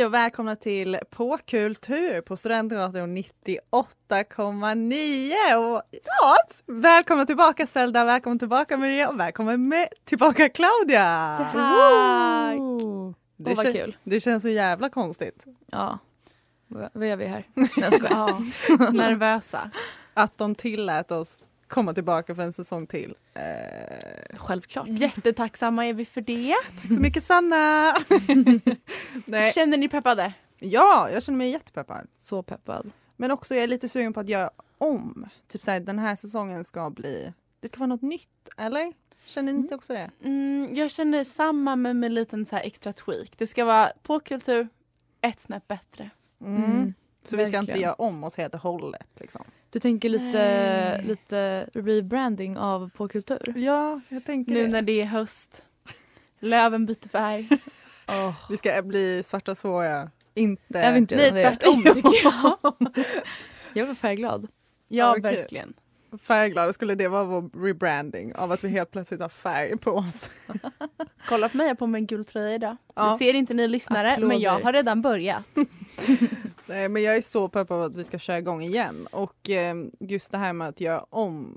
Hej och välkomna till På kultur på Studentradion 98,9. Och ja, välkomna tillbaka Zelda, välkommen tillbaka Maria och välkommen med tillbaka Claudia! Tack! Det, Åh, vad kul. det känns så jävla konstigt Ja. Vad gör vi här? Ja. Nervösa. att de tillät oss komma tillbaka för en säsong till. Eh, Självklart. Jättetacksamma är vi för det. tack så mycket Sanna! Nej, Känner ni peppade? ja, jag känner mig jättepeppad. Så peppad. Men också jag är lite sugen på att göra om. Typ såhär, den här säsongen ska bli, det ska vara något nytt, eller? Känner ni inte också det? Mm, jag känner samma men med en liten så här extra tweak. Det ska vara på kultur ett snäpp bättre. Mm. Så vi ska inte verkligen. göra om oss helt och hållet liksom. Du tänker lite, Nej. lite rebranding av På kultur? Ja, jag tänker Nu det. när det är höst. Löven byter färg. Vi ska bli svarta såriga. Inte... Är vi inte Nej, tvärtom tycker jag. Jag var färgglad. Ja, okej. verkligen. Färgglada, skulle det vara vår rebranding av att vi helt plötsligt har färg på oss? Kolla på mig, jag har på mig en gul tröja idag. Ja. Det ser inte ni lyssnare, Applåder. men jag har redan börjat. Nej, men jag är så peppad på att vi ska köra igång igen. Och eh, just det här med att göra om,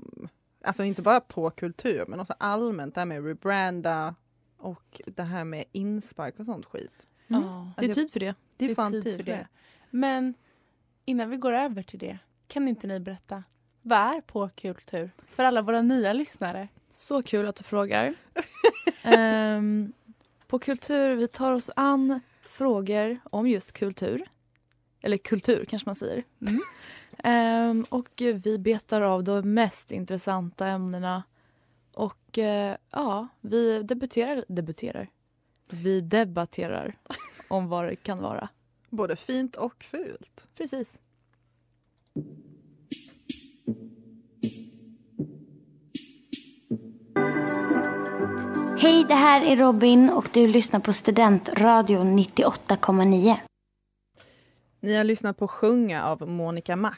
alltså inte bara på kultur, men också allmänt det här med rebranda och det här med inspark och sånt skit. Mm. Ja. Det är tid för det. Det är, Det är fan tid tid för för det. Men innan vi går över till det, kan inte ni berätta vad är på kultur för alla våra nya lyssnare? Så kul att du frågar. Ehm, på Kultur vi tar oss an frågor om just kultur. Eller kultur kanske man säger. Mm. Ehm, och vi betar av de mest intressanta ämnena. Och eh, ja, vi debuterar, debuterar. Vi debatterar om vad det kan vara. Både fint och fult. Precis. Hej, det här är Robin och du lyssnar på Studentradion 98,9. Ni har lyssnat på Sjunga av Monica Mac.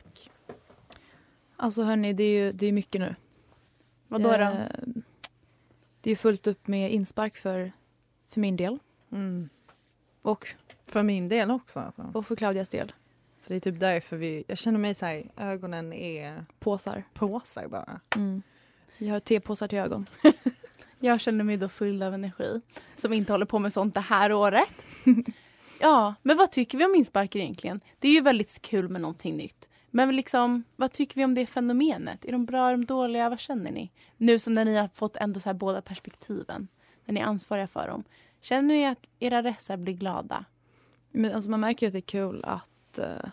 Alltså hörni, det är ju det är mycket nu. Vadå då? Eh, Det är ju fullt upp med inspark för, för min del. Mm. Och, För min del också. Alltså. och för Claudias del. Så det är typ därför vi, jag känner mig så här, ögonen är Påsar. påsar bara. Mm. Vi har tepåsar till ögon. Jag känner mig då full av energi som inte håller på med sånt det här året. ja, men vad tycker vi om inspark egentligen? Det är ju väldigt kul med någonting nytt. Men liksom, vad tycker vi om det fenomenet? Är de bra, är de dåliga? Vad känner ni? Nu som när ni har fått ändå så här båda perspektiven. När ni är ansvariga för dem. Känner ni att era ressar blir glada? Men alltså man märker ju att det är kul att, eh,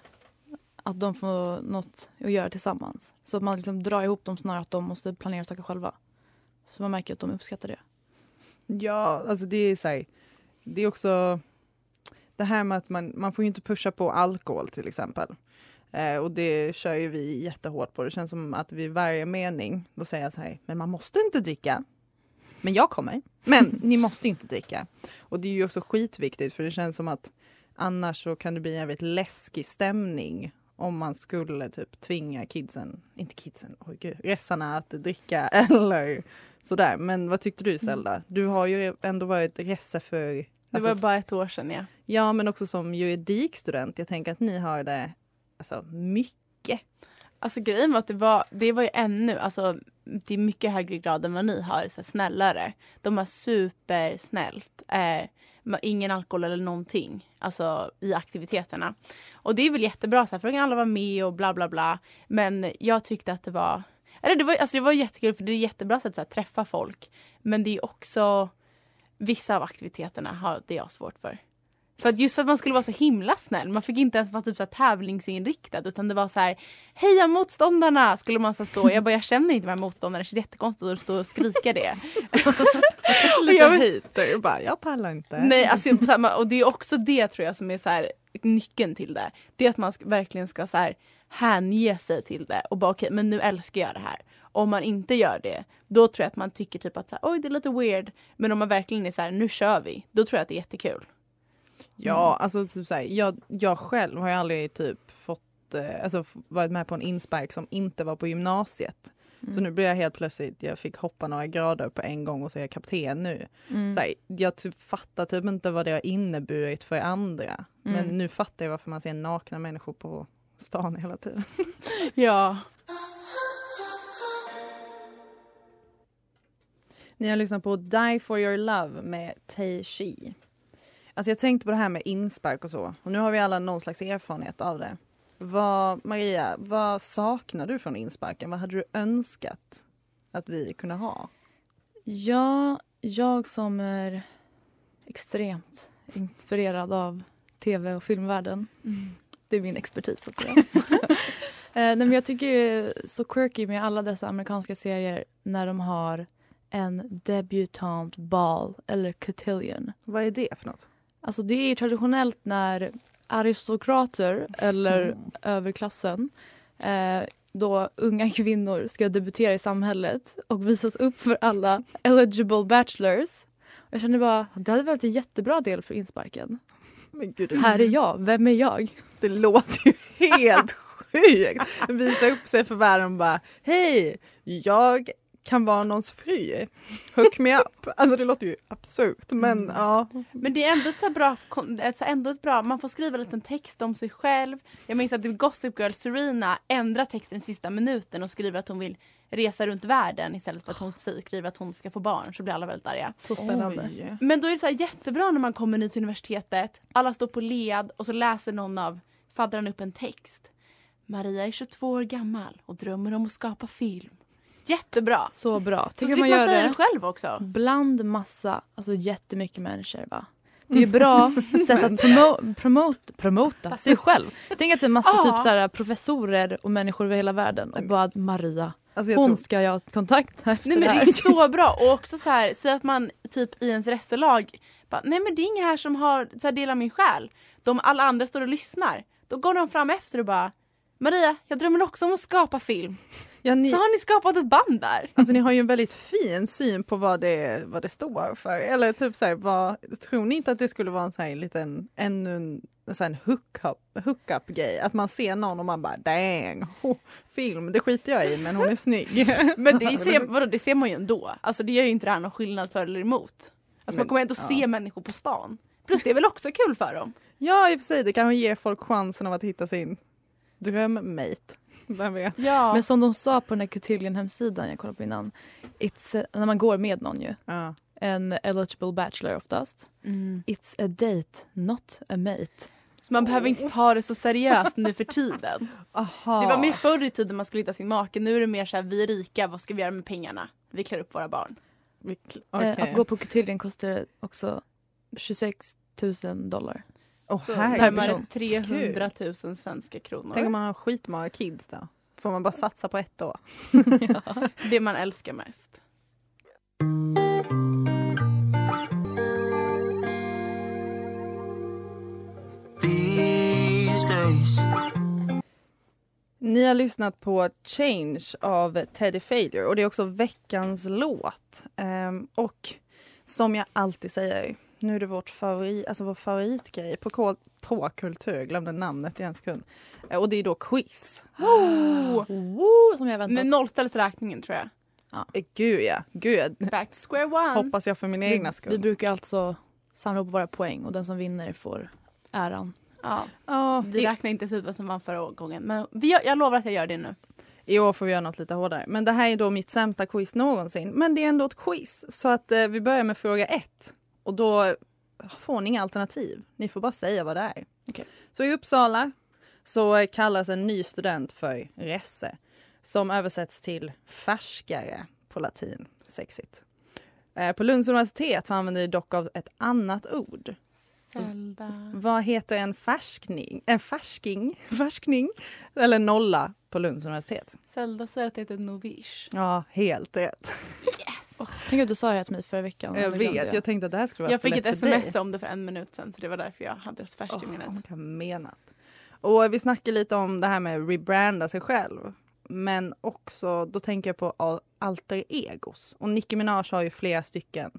att de får något att göra tillsammans. Så att man liksom drar ihop dem snarare att de måste planera saker själva. Så man märker att de uppskattar det. Ja, alltså det är så här, det är också det här med att man, man får ju inte pusha på alkohol till exempel. Eh, och det kör ju vi jättehårt på. Det känns som att vid varje mening, då säger jag så här, men man måste inte dricka. Men jag kommer. Men ni måste inte dricka. Och det är ju också skitviktigt för det känns som att annars så kan det bli en jävligt läskig stämning om man skulle typ tvinga kidsen, inte kidsen, oj gud, resarna att dricka eller sådär. Men vad tyckte du Zelda? Du har ju ändå varit resse för Det alltså, var bara ett år sedan ja. Ja, men också som juridikstudent. Jag tänker att ni har det alltså, mycket. Alltså grejen var att det var, det var ju ännu, alltså det är mycket högre grad än vad ni har, så här, snällare. De har supersnällt. Eh, ingen alkohol eller någonting alltså, i aktiviteterna. Och det är väl jättebra, så här, för då kan alla vara med och bla bla bla. Men jag tyckte att det var, eller det var, alltså, det var jättekul för det är jättebra sätt så här, träffa folk. Men det är också, vissa av aktiviteterna har det jag svårt för. För att just för att man skulle vara så himla snäll. Man fick inte ens vara typ så tävlingsinriktad utan det var så här Heja motståndarna! Skulle man så stå. Jag bara jag känner inte de här motståndarna. Det känns jättekonstigt att stå och skrika det. Lite jag- hater. Bara, jag pallar inte. Nej, alltså, och det är också det tror jag som är så här, nyckeln till det. Det är att man verkligen ska så här, hänge sig till det och bara okej, men nu älskar jag det här. Om man inte gör det, då tror jag att man tycker typ att så här, oj det är lite weird. Men om man verkligen är så här, nu kör vi. Då tror jag att det är jättekul. Ja, alltså typ så här, jag, jag själv har ju aldrig typ fått, eh, alltså varit med på en inspark som inte var på gymnasiet. Så nu blir jag helt plötsligt, jag fick hoppa några grader på en gång och så är jag kapten nu. Mm. Så här, jag typ fattar typ inte vad det har inneburit för andra. Men Mm. nu fattar jag varför man ser nakna människor på stan hela tiden. Ja. Ni har lyssnat på Die for your love med Tay Shi. Alltså jag tänkte på det här med inspark och så. Och nu har vi alla någon slags erfarenhet av det. Vad, Maria, vad saknar du från insparken? Vad hade du önskat att vi kunde ha? Ja, jag som är extremt inspirerad av tv och filmvärlden. Det är min expertis, så att säga. eh, nej, men jag tycker det är så quirky med alla dessa amerikanska serier när de har en debutante ball eller cotillion. Vad är det för något? Alltså det är traditionellt när aristokrater eller överklassen eh, då unga kvinnor ska debutera i samhället och visas upp för alla eligible bachelors. Jag känner bara, det hade varit en jättebra del för insparken. Här är jag, vem är jag? Det låter ju helt sjukt. Visa upp sig för världen och bara Hej, jag kan vara någons fru. Hook me up. Alltså det låter ju absurt men ja. Men det är ändå ett så bra, kon- ett så här ändå ett bra, man får skriva en liten text om sig själv. Jag minns att Gossip Girl Serena ändrar texten i sista minuten och skriver att hon vill resa runt världen istället för att hon säger- skriver att hon ska få barn så blir alla väldigt arga. Så spännande. Oj. Men då är det så här jättebra när man kommer ny till universitetet, alla står på led och så läser någon av faddrarna upp en text. Maria är 22 år gammal och drömmer om att skapa film. Jättebra! Så bra. Så slipper man man gör säga det det själv också. bland massa, alltså jättemycket människor va. Det är ju bra sätt att promo promote, promota sig själv. Tänk att det är massa typ så här, professorer och människor över hela världen och bara Maria, Alltså jag hon tror, ska jag ha kontakt med efter Nej men det det här. är så bra och också så här, säg att man typ i ens reselag bara, nej men det är ingen här som har så här, delar min själ. De alla andra står och lyssnar. Då går de fram efter och bara Maria, jag drömmer också om att skapa film. Ja, ni, Så har ni skapat ett band där. alltså, ni har ju en väldigt fin syn på vad det, vad det står för. Eller typ så här, vad, tror ni inte att det skulle vara en så här liten, ännu en, en, en hookup, hookup grej? Att man ser någon och man bara dang, oh, film, det skiter jag i men hon är snygg. Men det ser, vadå, det ser man ju ändå. Alltså det gör ju inte det här någon skillnad för eller emot. Alltså Men, man kommer ändå ja. se människor på stan. Plus det är väl också kul för dem. Ja i och för sig, det kan ge folk chansen av att hitta sin drömmate. Vem vet? Ja. Men som de sa på den här Cotillion hemsidan jag kollade på innan. It's a, när man går med någon ju. Ja. En eligible bachelor oftast. Mm. It's a date, not a mate. Så man behöver inte ta det så seriöst nu för tiden. Aha. Det var mer förr i tiden man skulle hitta sin make. Nu är det mer så här, vi är rika, vad ska vi göra med pengarna? Vi klär upp våra barn. Eh, okej. att gå på Cotillion kostar också 26 000 dollar. Åh, Så närmare 300 000 svenska kronor. Tänk om man har skitmånga kids då? Får man bara satsa på ett år? Det man älskar mest. Ni har lyssnat på Change av Teddy Failure och det är också veckans låt. Ehm, och som jag alltid säger nu är det vårt favorit, alltså vår favoritgrej på, på kultur, glömde namnet i en sekund. Eh, Och det är då quiz. Oh! Wow, som jag väntat. nollställs räkningen tror jag. Eh, Gud ja, gud ja. Back to square one. Hoppas jag för min egna skull. vi brukar alltså samla upp våra poäng och den som vinner får äran. Ja, Ja, vi i, räknar inte ut vad som vann förra gången. Men vi, gör- jag lovar att jag gör det nu. I år får vi göra något lite hårdare. Men det här är då mitt sämsta quiz någonsin. Men det är ändå ett quiz. Så att eh, vi börjar med fråga ett. Och då får ni inga alternativ. Ni får bara säga vad det är. Okej. Så i Uppsala så kallas en ny student för resse. Som översätts till färskare på latin. Sexigt. Eh, på Lunds universitet använder de dock av ett annat ord. Zelda. Vad heter en färskning? En färsking? Färskning? Eller nolla på Lunds universitet? Zelda säger att det heter novish. Ja, helt rätt. Yes! Tänk att du sa det här till mig förra veckan. Jag Det vet, jag tänkte att det här skulle vara Jag fick ett sms om det för en minut sedan så det var därför jag hade så färskt i Åh, minnet. menat. Och vi snackar lite om det här med att rebranda sig själv. Men också, då tänker jag på al- alter egos. Och Nicki Minaj har ju flera stycken.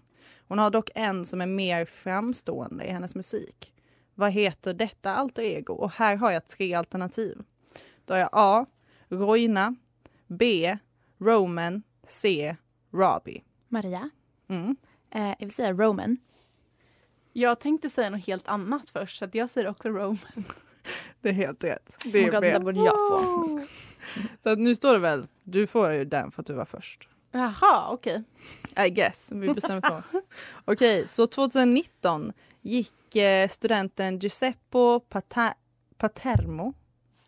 Hon har dock en som är mer framstående i hennes musik. Vad heter detta alter ego? Och här har jag tre alternativ. Då har jag A. Roina. B. Roman. C. Robbie. Maria, Mm. eh, jag vill säga Roman. Jag tänkte säga något helt annat först så att jag säger också Rome. Det är helt rätt. Det Oh är God, B. det borde jag få. Så att nu står det väl, du får ju den för att du var först. Jaha, okej. I guess, vi bestämmer så. Okej, så 2019 gick eh, studenten Giuseppe Pata- Patermo,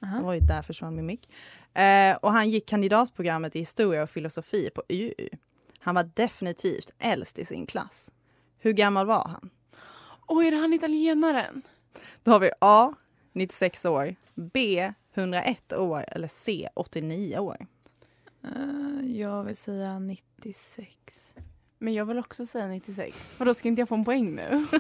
Aha. oj där försvann min mick, eh, och han gick kandidatprogrammet i historia och filosofi på UU. Han var definitivt äldst i sin klass. Hur gammal var han? Oj, är det han italienaren? Då har vi A 96 år, B 101 år eller C 89 år. Eh, jag vill säga 96. Men jag vill också säga 96. Vadå, ska inte jag få en poäng nu?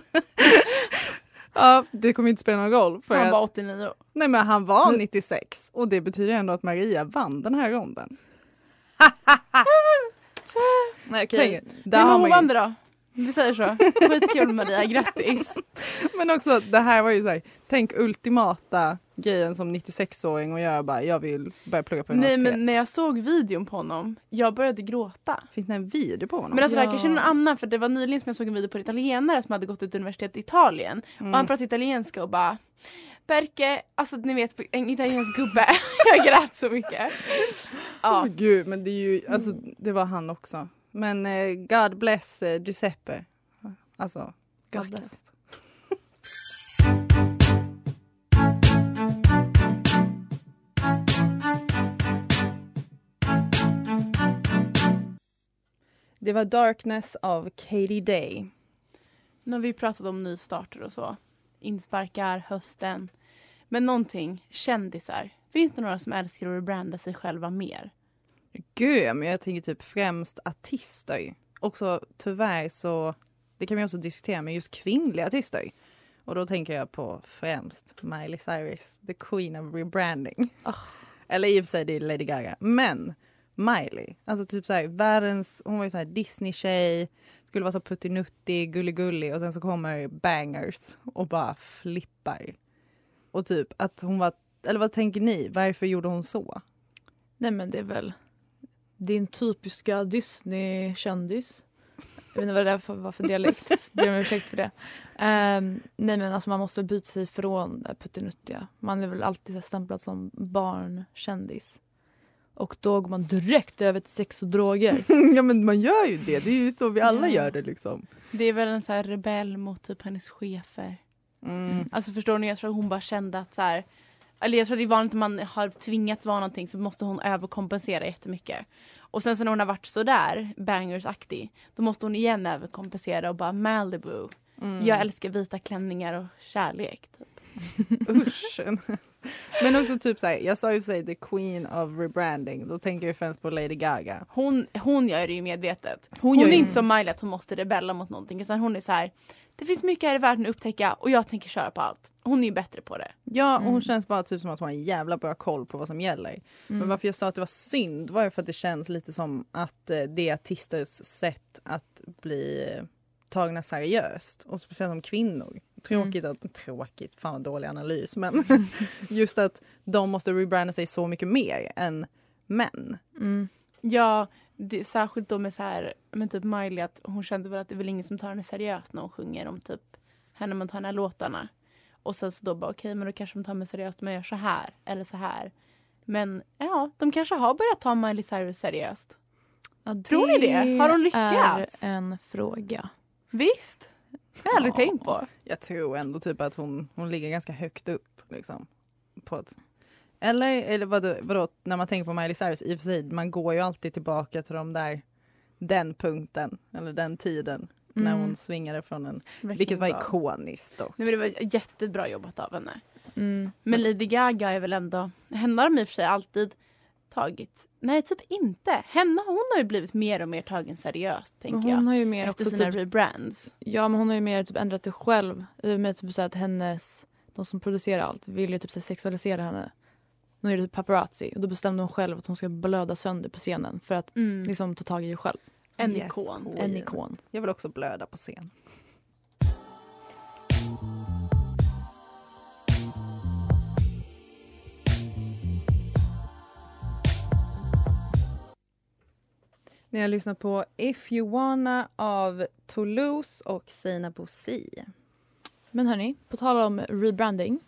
Ja, det kommer inte spela någon roll. För För han att, var 89. nej men han var 96 och det betyder ändå att Maria vann den här ronden. Nej, okej. Nej, men hon man vann ju, det då. Vi säger så. Skitkul Maria, grattis. men också det här var ju så här, tänk ultimata grejen som 96-åring och göra bara, jag vill börja plugga på Nej universitet. men när jag såg videon på honom, jag började gråta. Finns det en video på honom? Men alltså det här Ja. kanske är någon annan för det var nyligen som jag såg en video på en italienare som hade gått ut universitet i Italien. Mm. Och han pratade italienska och bara Perke, alltså ni vet en italiensk gubbe. jag grät så mycket. Ja. Åh, Gud, men det är ju, alltså det var han också. Men eh, God bless eh, Giuseppe. Alltså, God bless. Det var Darkness av Katie Day. Har vi pratat om nystarter och så. Insparkar, hösten. Men någonting, kändisar. Finns det några som älskar att rebranda sig själva mer? Gud, men jag tänker typ främst artister. Också tyvärr så, det kan vi också diskutera med just kvinnliga artister. Och då tänker jag på främst Miley Cyrus, the queen of rebranding. Eller i och för sig det är Lady Gaga. Men Miley, alltså typ så här, världens, hon var ju så här Disney-tjej, skulle vara så puttinuttig, gullig och sen så kommer bangers och bara flippar. Och typ att hon var, eller vad tänker ni, varför gjorde hon så? Nej men det är väl din typiska Disney-kändis. Jag vet inte vad det där för- var för dialekt. Ber om ursäkt för det. Um, nej men alltså man måste byta sig ifrån det puttinuttiga. Man är väl alltid så stämplad som barnkändis. Och då går man direkt över till sex och droger. ja men man gör ju det, det är ju så vi alla gör det liksom. Det är väl en så här rebell mot typ hennes chefer. Mm. Alltså förstår ni, jag tror att hon bara kände att så här, eller jag tror att det är vanligt att man har tvingats vara någonting så måste hon överkompensera jättemycket. Och sen så när hon har varit sådär bangers-aktig, då måste hon igen överkompensera och bara Malibu. Mm. Jag älskar vita klänningar och kärlek. Typ. Usch. men också typ såhär, jag sa ju för sig the queen of rebranding, då tänker jag främst på Lady Gaga. Hon, hon gör det ju medvetet. Hon Hon, är ju- inte som Miley att hon måste rebella mot någonting utan hon är så här. det finns mycket här i världen att upptäcka och jag tänker köra på allt. Hon är ju bättre på det. Ja, och hon Mm. känns bara typ som att hon har en jävla bra koll på vad som gäller. Men Mm. varför jag sa att det var synd var ju för att det känns lite som att eh, det är artisters sätt att bli tagna seriöst och speciellt som kvinnor. Tråkigt att, tråkigt, fan vad dålig analys men just att de måste rebranda sig så mycket mer än män. Mm. Ja, det, särskilt då med så här, med typ Miley att hon kände väl att det är väl ingen som tar henne seriöst när hon sjunger om typ henne man tar de här låtarna. Och sen så då bara okej men då kanske de tar mig seriöst om jag gör så här eller så här. Men ja, de kanske har börjat ta Miley Cyrus seriöst. Ja, Tror ni det? Har de lyckats? är en fråga. Visst? Det har jag aldrig Ja. tänkt på. Jag tror ändå typ att hon, hon ligger ganska högt upp. Liksom, på ett, eller eller vadå, vadå, när man tänker på Miley Cyrus, i och för sig, man går ju alltid tillbaka till de där, den punkten, eller den tiden, när Mm. hon svingade från en, Verkligen vilket var bra. ikoniskt dock. Nej, men det var jättebra jobbat av henne. Mm. Men Lady Gaga är väl ändå, henne har de i och för sig alltid tagit, nej typ inte. Henne, hon har ju blivit mer och mer tagen seriöst Men tänker hon jag. har ju mer Efter också sina typ, rebrands. Ja men hon har ju mer typ ändrat det själv. I och med typ så att hennes, de som producerar allt vill ju typ så sexualisera henne. Nu är det typ paparazzi och då bestämde hon själv att hon ska blöda sönder på scenen för att Mm. liksom ta tag i det själv. En Yes, ikon. cool. En ikon. Jag vill också blöda på scen. Ni har lyssnat på If You Wanna av Toulouse och Sina Bosi. Men hörni, på tal om rebranding.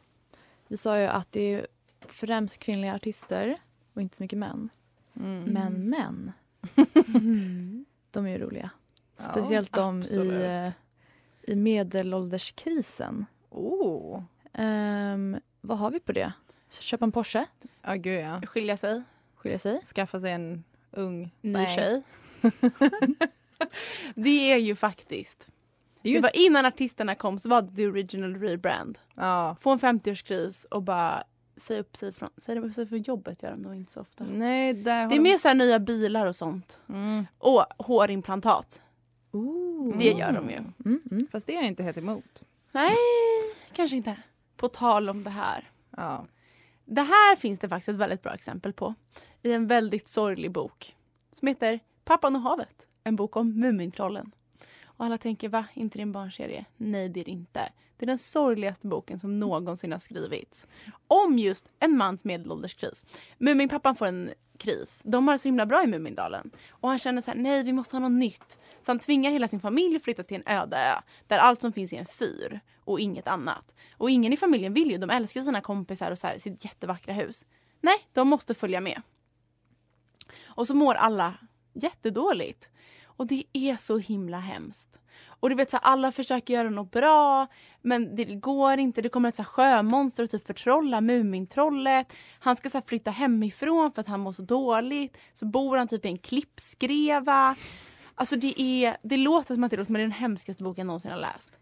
Vi sa ju att det är främst kvinnliga artister och inte så mycket män. Mm. Men män, de är ju roliga. Ja, Speciellt de i, absolut. i medelålderskrisen. Oh. Ehm, vad har vi på det? Köpa en Porsche? Ja, gud ja. Skilja sig. Skilja sig? Skaffa sig en ung... Ny tjej. det är ju faktiskt. Det var innan artisterna kom så var det the original rebrand. Ja. Få en 50-årskris och bara säga upp sig från, säga upp sig från jobbet gör de nog inte så ofta. Nej, Det är de- mer så nya bilar och sånt. Mm. Och hårimplantat. Ooh. Det gör de ju. Mm, mm. Fast det är jag inte helt emot. Nej, kanske inte. På tal om det här. Ja. Det här finns det faktiskt ett väldigt bra exempel på. I en väldigt sorglig bok. Som heter Pappan och havet. En bok om Mumintrollen. Och alla tänker, va? Inte det en barnserie? Nej, det är det inte. Det är den sorgligaste boken som någonsin har skrivits. Om just en mans medelålderskris. Muminpappan får en kris. De har det så himla bra i Mumindalen. Och han känner så här, nej vi måste ha något nytt. Så han tvingar hela sin familj att flytta till en öde ö. Där allt som finns är en fyr och inget annat. Och ingen i familjen vill ju, de älskar sina kompisar och så här, sitt jättevackra hus. Nej, de måste följa med. Och så mår alla jättedåligt. Och det är så himla hemskt. Och du vet så här, alla försöker göra något bra men det går inte. Det kommer ett så här sjömonster och typ förtrolla Mumintrollet. Han ska så här flytta hemifrån för att han mår så dåligt. Så bor han typ i en klippskreva. Alltså det är, det låter som att det låter men det är den hemskaste boken jag någonsin har läst.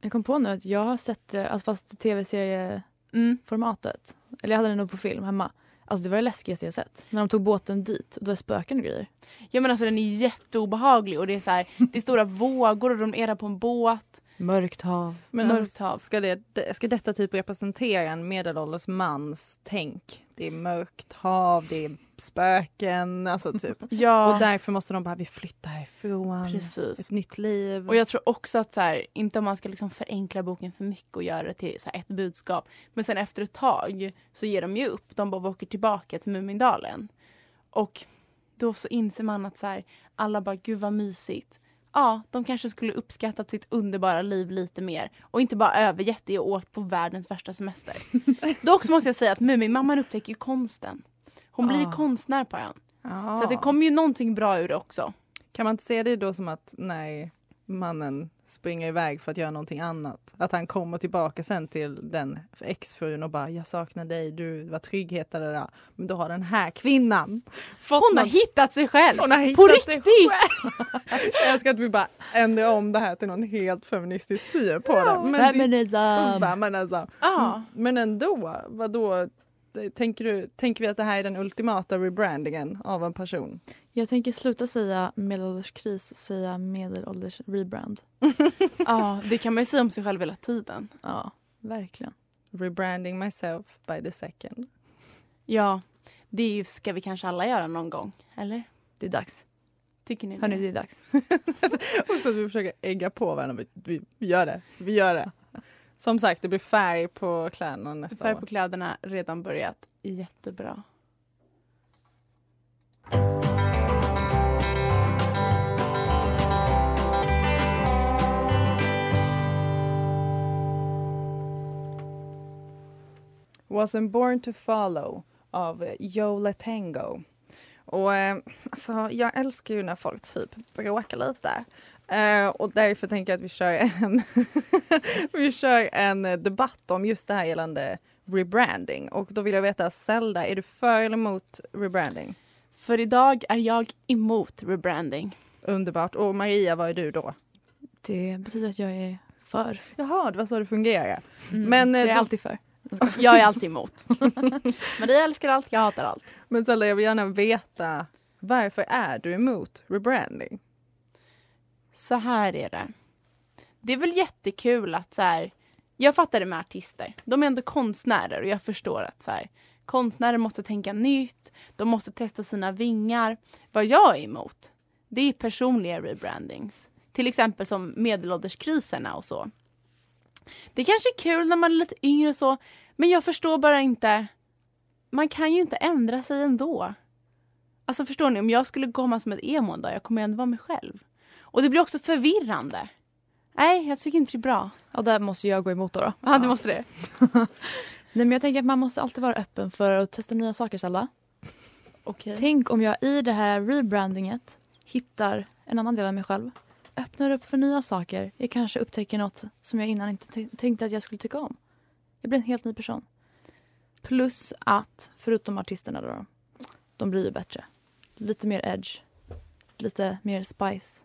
Jag kom på nu att jag har sett det, alltså fast tv-serieformatet. Mm. Eller jag hade det nog på film hemma. Alltså det var det läskigaste jag sett. När de tog båten dit och det var spöken och grejer. Ja men alltså den är jätteobehaglig och det är så här, det är stora vågor och de är där på en båt. Mörkt hav. Men Mörkt alltså, hav. ska, det, ska detta typ representera en medelålders mans tänk? Det är mörkt hav, det är spöken, alltså typ. Ja, Och därför måste de bara, vi flyttar härifrån. precis. Ett nytt liv. Och jag tror också att så här, inte om man ska liksom förenkla boken för mycket och göra det till så här, ett budskap. Men sen efter ett tag så ger de ju upp. De bara åker tillbaka till Mumindalen. Och då så inser man att så här, alla bara, gud vad mysigt. Ja, de kanske skulle uppskattat sitt underbara liv lite mer och inte bara övergett det och åkt på världens värsta semester. Dock så måste jag säga att Muminmamman upptäcker ju konsten. Hon blir ju Ah. konstnär på ön. Jaha. Så att det kommer ju någonting bra ur det också. Kan man inte se det då som att när mannen springer iväg för att göra någonting annat, att han kommer tillbaka sen till den exfrun och bara jag saknar dig, du var trygghet där, där. Men då har den här kvinnan fått Hon har något- hittat sig själv! hon har hittat På sig riktigt! själv. Jag älskar att vi bara ändrar om det här till någon helt feministisk syn på det. Men det, Feminism! Feminism. Ja. Men ändå, vadå? Tänker, du, tänker vi att det här är den ultimata rebrandingen av en person? Jag tänker sluta säga medelålderskris och säga medelålders rebrand. ja, det kan man ju säga om sig själv hela tiden. Ja, verkligen. Rebranding myself by the second. Ja, det är ju, ska vi kanske alla göra någon gång, eller? Det är dags. Tycker ni Hörni, det? det är dags. Och så att vi försöker ägga på varandra. Vi, vi gör det. Vi gör det. Som sagt, det blir färg på kläderna nästa Färg år. på kläderna redan börjat. Jättebra. Wasn't born to follow av eh, Joe Letango. Och eh, alltså, jag älskar ju när folk typ bråkar lite. Eh, och därför tänker jag att vi kör en, vi kör en eh, debatt om just det här gällande rebranding. Och då vill jag veta, Zelda, är du för eller emot rebranding? För idag är jag emot rebranding. Underbart. Och Maria, vad är du då? Det betyder att jag är för. Jaha, det var så det fungerar. Mm. Men, eh, jag är då- alltid för. Jag är alltid emot. Maria älskar allt, jag hatar allt. Men Zelda, jag vill gärna veta, varför är du emot rebranding? Så här är det. Det är väl jättekul att så här, jag fattar det med artister. De är ändå konstnärer och jag förstår att så här, konstnärer måste tänka nytt, de måste testa sina vingar. Vad jag är emot, det är personliga rebrandings. Till exempel som medelålderskriserna och så. Det kanske är kul när man är lite yngre och så, men jag förstår bara inte. Man kan ju inte ändra sig ändå. Alltså förstår ni, om jag skulle komma som ett emo en dag, jag kommer ändå vara mig själv. Och det blir också förvirrande. Nej, jag tycker inte det är bra. Och där måste jag gå emot då. då. Ja, det måste det. Nej, men jag tänker att man måste alltid vara öppen för att testa nya saker, Salla. Okej. Tänk om jag i det här rebrandinget hittar en annan del av mig själv. Öppnar upp för nya saker. Jag kanske upptäcker något som jag innan inte tänkte att jag skulle tycka om. Jag blir en helt ny person. Plus att, förutom artisterna då, de blir ju bättre. Lite mer edge. Lite mer spice.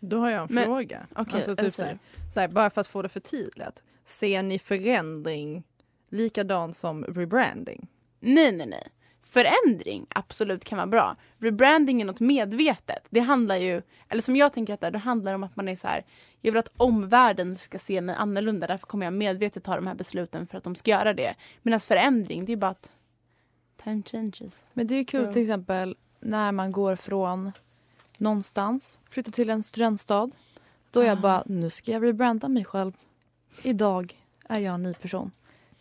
Då har jag en Men- fråga. Okej, alltså, typ så här, så här, bara för att få det förtydligat. Ser ni förändring likadan som rebranding? Nej, nej, nej. Förändring absolut kan vara bra. Rebranding är något medvetet. Det handlar ju, eller som jag tänker att det, är, det handlar om att man är så här, jag vill att omvärlden ska se mig annorlunda, därför kommer jag medvetet ta de här besluten för att de ska göra det. Medan förändring, det är bara att time changes. Men det är ju kul till exempel när man går från någonstans, flyttar till en studentstad. Då är jag bara, nu ska jag rebranda mig själv. Idag är jag en ny person.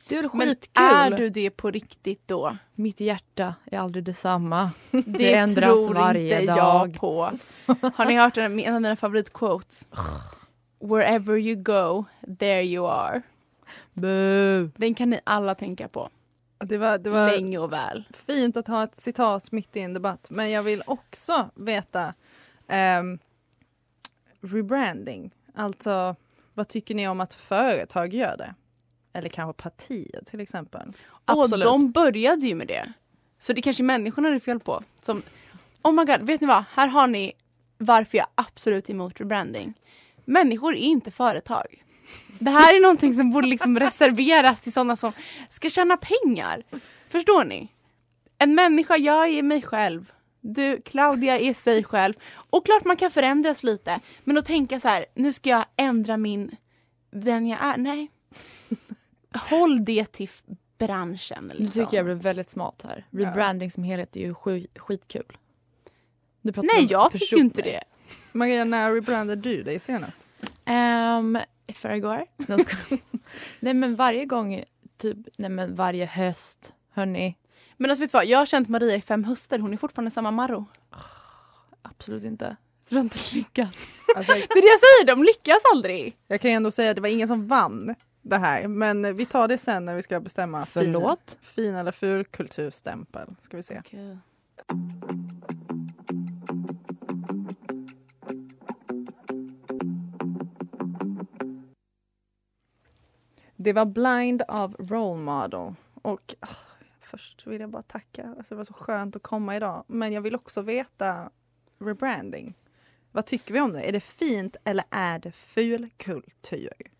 Det är väl Men är du det på riktigt då? Mitt hjärta är aldrig detsamma. Det, ändras tror varje inte dag. jag på. Har ni hört en, en av mina favoritquotes? Wherever you go, there you are. Boo. Den kan ni alla tänka på. Det var, det var Länge och väl. fint att ha ett citat mitt i en debatt, men jag vill också veta ehm, rebranding. Alltså, vad tycker ni om att företag gör det? Eller kanske partier till exempel. Och Absolut. de började ju med det. Så det kanske är människorna det är fel på. Som, oh my god, vet ni vad? Här har ni varför jag absolut är emot rebranding. Människor är inte företag. Det här är någonting som borde liksom reserveras till sådana som ska tjäna pengar. Förstår ni? En människa, jag är mig själv. Du, Claudia är sig själv. Och klart man kan förändras lite. Men att tänka så här, nu ska jag ändra min, den jag är. Nej. Håll det till branschen. Nu Liksom. tycker jag blev väldigt smart här. Rebranding som helhet är ju sk- skitkul. Nu Nej, jag tycker inte det. Maria, när rebrandade du dig senast? Um, förrgår. Nej, men varje gång, typ, nej men varje höst, hörni. Men alltså vet du vad, jag har känt Maria i fem höster. Hon är fortfarande samma Marro. Absolut inte. Så du har inte lyckats. Alltså, Det är det jag säger, de lyckas aldrig. jag kan ju ändå säga att det var ingen som vann det här, men vi tar det sen när vi ska bestämma fin, Förlåt? fin eller ful kulturstämpel. Ska vi se. Det var Blind av Role Model. Och ah, först vill jag bara tacka. Alltså, det var så skönt att komma idag. Men jag vill också veta rebranding. Vad tycker vi om det? Är det fint eller är det ful kultur?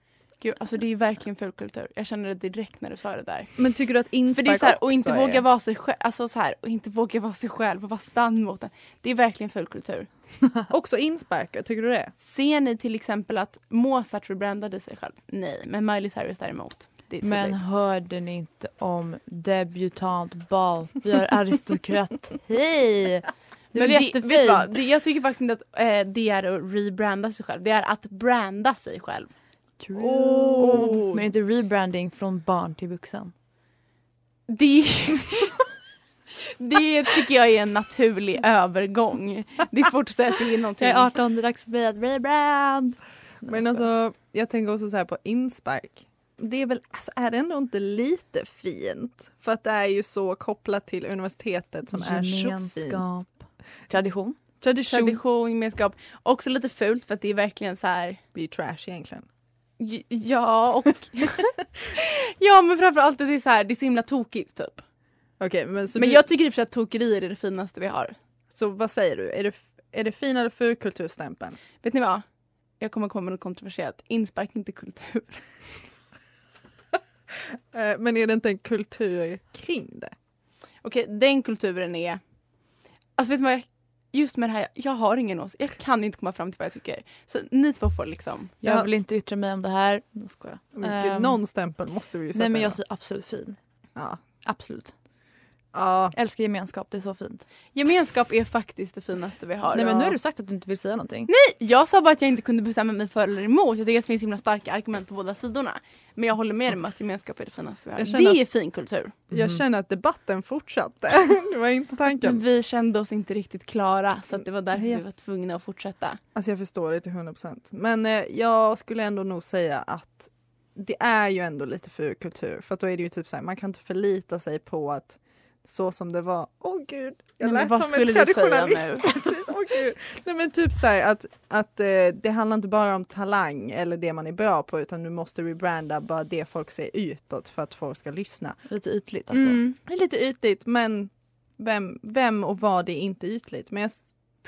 Gud, alltså det är verkligen fulkultur. Jag känner det direkt när du sa det där. Men tycker du att För inspark det är så här, och inte är- våga vara sig själv, alltså så här, och inte våga vara sig själv och vara stann mot den. Det är verkligen fulkultur. Också insparkar, tycker du det? Ser ni till exempel att Mozart rebrandade sig själv? Nej, men Miley Cyrus däremot. Är. Men hörde ni inte om debutantbal? Vi har aristokrat. Hej! Det är Men det, vet vad? Det, jag tycker faktiskt inte att eh, det är att rebranda sig själv. Det är att branda sig själv. True. Oh. Men inte rebranding från barn till vuxen. Det, det tycker jag är en naturlig övergång. Det är svårt att säga att det är någonting. Jag är 18, det är dags för mig att rebrand. Men alltså, jag tänker också så här på inspark. Det är väl, alltså är det ändå inte lite fint? För att det är ju så kopplat till universitetet som är så fint. Gemenskap. Tradition. Tradition. Tradition, gemenskap. Också lite fult för att det är verkligen så här. Det är ju trash egentligen. Ja, och... ja, men framförallt att det är så här, det är så himla tokigt typ. Okej, men Men du, jag tycker i och för sig att tokerier är det finaste vi har. så vad säger du? Är det, är det fin eller ful kulturstämpeln? Vet ni vad? Jag kommer komma med något kontroversiellt. Inspark inte kultur. Eh, Men är det inte en kultur kring det? Okej, den kulturen är... Alltså vet du vad? Jag, just med det här, jag har ingen åsikt. Jag kan inte komma fram till vad jag tycker. Så ni två får liksom... Jag Ja. vill inte yttra mig om det här. Jag skojar. Ehm, någon stämpel måste vi ju sätta. Nej men jag säger absolut fin. ja. Absolut. Ja. Älskar gemenskap, det är så fint. Gemenskap är faktiskt det finaste vi har. Nej men nu har du sagt att du inte vill säga någonting. Jag sa bara att jag inte kunde bestämma mig för eller emot. Jag tycker att det finns himla starka argument på båda sidorna. Men jag håller med om att gemenskap är det finaste vi har. Jag Det känner är fin kultur. Jag känner att debatten fortsatte. det var inte Men tanken. vi kände oss inte riktigt klara så att det var därför Ja. vi var tvungna att fortsätta. Alltså jag förstår det till 100%. Men eh, jag skulle ändå nog säga att det är ju ändå lite för kultur. För att då är det ju typ så här, man kan inte förlita sig på att så som det var, åh gud, jag Nej, lät vad som skulle en du säga traditionalist. åh gud. Nej men typ så här att, att eh, det handlar inte bara om talang eller det man är bra på utan du måste rebranda bara det folk ser utåt för att folk ska lyssna. Lite ytligt alltså. Mm. Det är lite ytligt men vem, vem och vad är inte ytligt? Men jag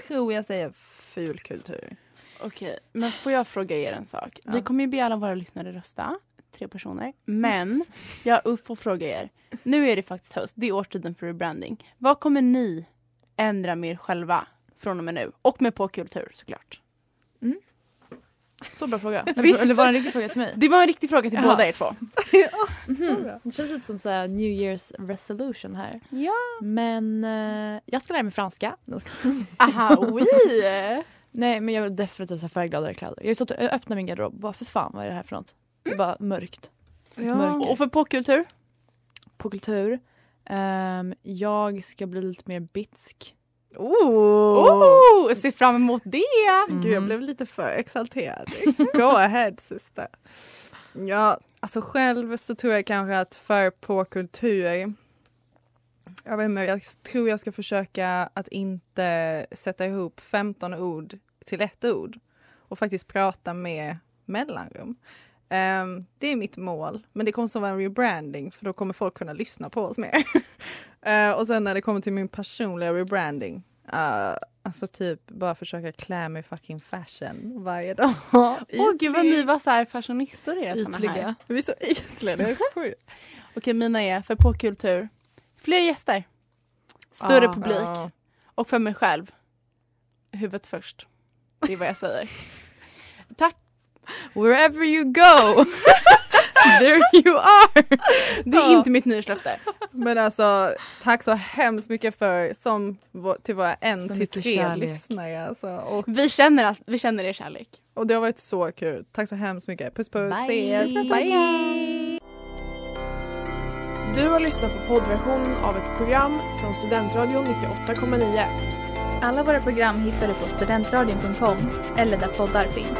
tror jag säger ful kultur. Okej, men får jag fråga er en sak? Ja. Vi kommer ju be alla våra lyssnare rösta. Tre personer. Men jag får fråga er. Nu är det faktiskt höst. Det är årstiden för rebranding. Vad kommer ni ändra med er själva från och med nu? Och med på kultur såklart. Så bra fråga. Eller, eller var det en riktig fråga till mig? Det var en riktig fråga till Jaha. båda er två. Mhm. Det känns lite som så här New Year's resolution här. Ja. Men eh, jag ska lära mig franska. Aha, oui. Nej men jag vill definitivt ha färggladare kläder. Jag har stått och öppnat min garderob bara för fan vad är det här för något? Det är bara mörkt. Mörker. Och för på kultur? På kultur. ehm, jag ska bli lite mer bitsk. Oh! Oh, ser fram emot det. Gud, jag Mhm. blev lite för exalterad. Go ahead syster. Ja, alltså själv så tror jag kanske att för på kultur jag vet inte, jag tror jag ska försöka att inte sätta ihop 15 ord till ett ord och faktiskt prata med mellanrum. Ehm, det är mitt mål, men det kommer att vara en rebranding för då kommer folk kunna lyssna på oss mer. Eh, och sen när det kommer till min personliga rebranding, uh, alltså typ bara försöka klä mig fucking fashion varje dag. Åh gud vad ni var så här fashionistor i era. Ytliga. Vi är så ytliga, det är sjukt. Okej, mina är för på kultur. Fler gäster. Större Ja. publik. Ja. Och för mig själv. Huvudet först. Det är vad jag säger. Wherever you go, there you are. Det är Ja. inte mitt nyårslöfte. Men alltså, tack så hemskt mycket för som till våra en Så till tre kärlek. lyssnare. Alltså. Och, Vi känner, vi känner er kärlek. och det har varit så kul. Tack så hemskt mycket. Puss puss. Bye. Ses. Bye. Du har lyssnat på poddversionen av ett program från Studentradion 98,9. Alla våra program hittar du på studentradion.com eller där poddar finns.